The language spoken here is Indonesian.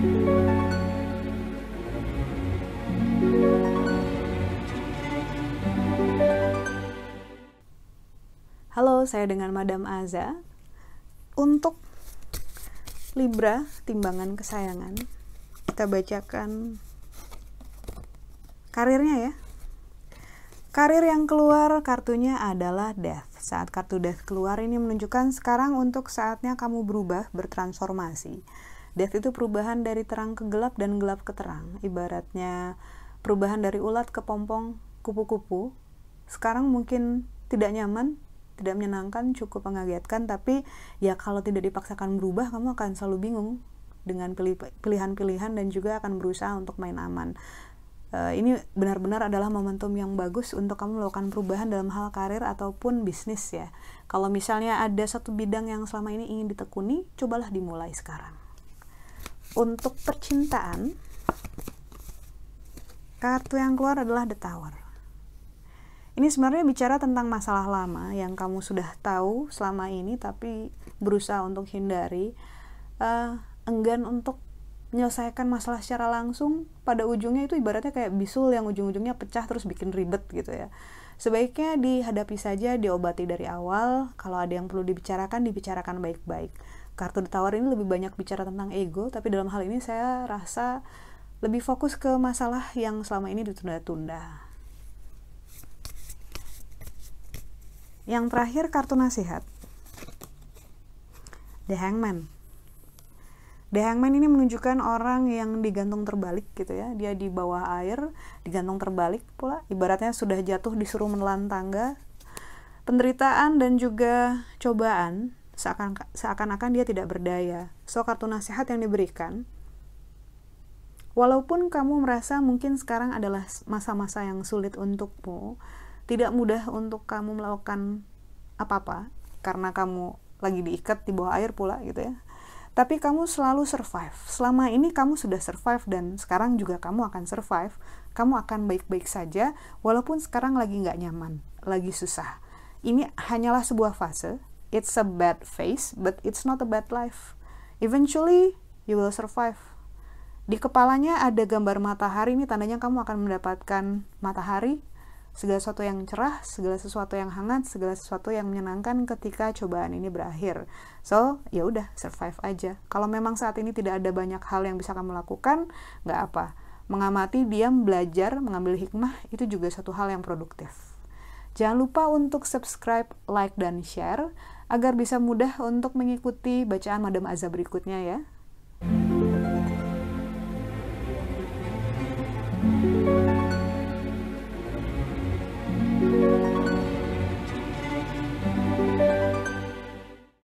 Halo, saya dengan Madam Aza. Untuk Libra, timbangan kesayangan, kita bacakan karirnya ya. Karir yang keluar kartunya adalah Death. Saat kartu Death keluar ini menunjukkan sekarang untuk saatnya kamu berubah, bertransformasi. Death itu perubahan dari terang ke gelap dan gelap ke terang. Ibaratnya perubahan dari ulat ke pompong, kupu-kupu. Sekarang mungkin tidak nyaman, tidak menyenangkan, cukup mengagetkan, tapi ya kalau tidak dipaksakan berubah, kamu akan selalu bingung dengan pilihan-pilihan dan juga akan berusaha untuk main aman. Uh, ini benar-benar adalah momentum yang bagus untuk kamu melakukan perubahan dalam hal karir ataupun bisnis ya. Kalau misalnya ada satu bidang yang selama ini ingin ditekuni, cobalah dimulai sekarang. Untuk percintaan, kartu yang keluar adalah The Tower. Ini sebenarnya bicara tentang masalah lama yang kamu sudah tahu selama ini tapi berusaha untuk hindari uh, enggan untuk menyelesaikan masalah secara langsung. Pada ujungnya itu ibaratnya kayak bisul yang ujung-ujungnya pecah terus bikin ribet gitu ya. Sebaiknya dihadapi saja diobati dari awal. Kalau ada yang perlu dibicarakan dibicarakan baik-baik kartu ditawar ini lebih banyak bicara tentang ego tapi dalam hal ini saya rasa lebih fokus ke masalah yang selama ini ditunda-tunda Yang terakhir kartu nasihat. The Hangman. The Hangman ini menunjukkan orang yang digantung terbalik gitu ya. Dia di bawah air, digantung terbalik pula. Ibaratnya sudah jatuh disuruh menelan tangga. Penderitaan dan juga cobaan seakan-akan dia tidak berdaya. So kartu nasihat yang diberikan Walaupun kamu merasa mungkin sekarang adalah masa-masa yang sulit untukmu, tidak mudah untuk kamu melakukan apa-apa karena kamu lagi diikat di bawah air pula gitu ya. Tapi kamu selalu survive. Selama ini kamu sudah survive dan sekarang juga kamu akan survive. Kamu akan baik-baik saja walaupun sekarang lagi nggak nyaman lagi susah. Ini hanyalah sebuah fase it's a bad phase but it's not a bad life eventually you will survive di kepalanya ada gambar matahari ini tandanya kamu akan mendapatkan matahari segala sesuatu yang cerah, segala sesuatu yang hangat, segala sesuatu yang menyenangkan ketika cobaan ini berakhir. So, ya udah survive aja. Kalau memang saat ini tidak ada banyak hal yang bisa kamu lakukan, nggak apa. Mengamati, diam, belajar, mengambil hikmah itu juga satu hal yang produktif. Jangan lupa untuk subscribe, like, dan share agar bisa mudah untuk mengikuti bacaan Madam Azza berikutnya ya.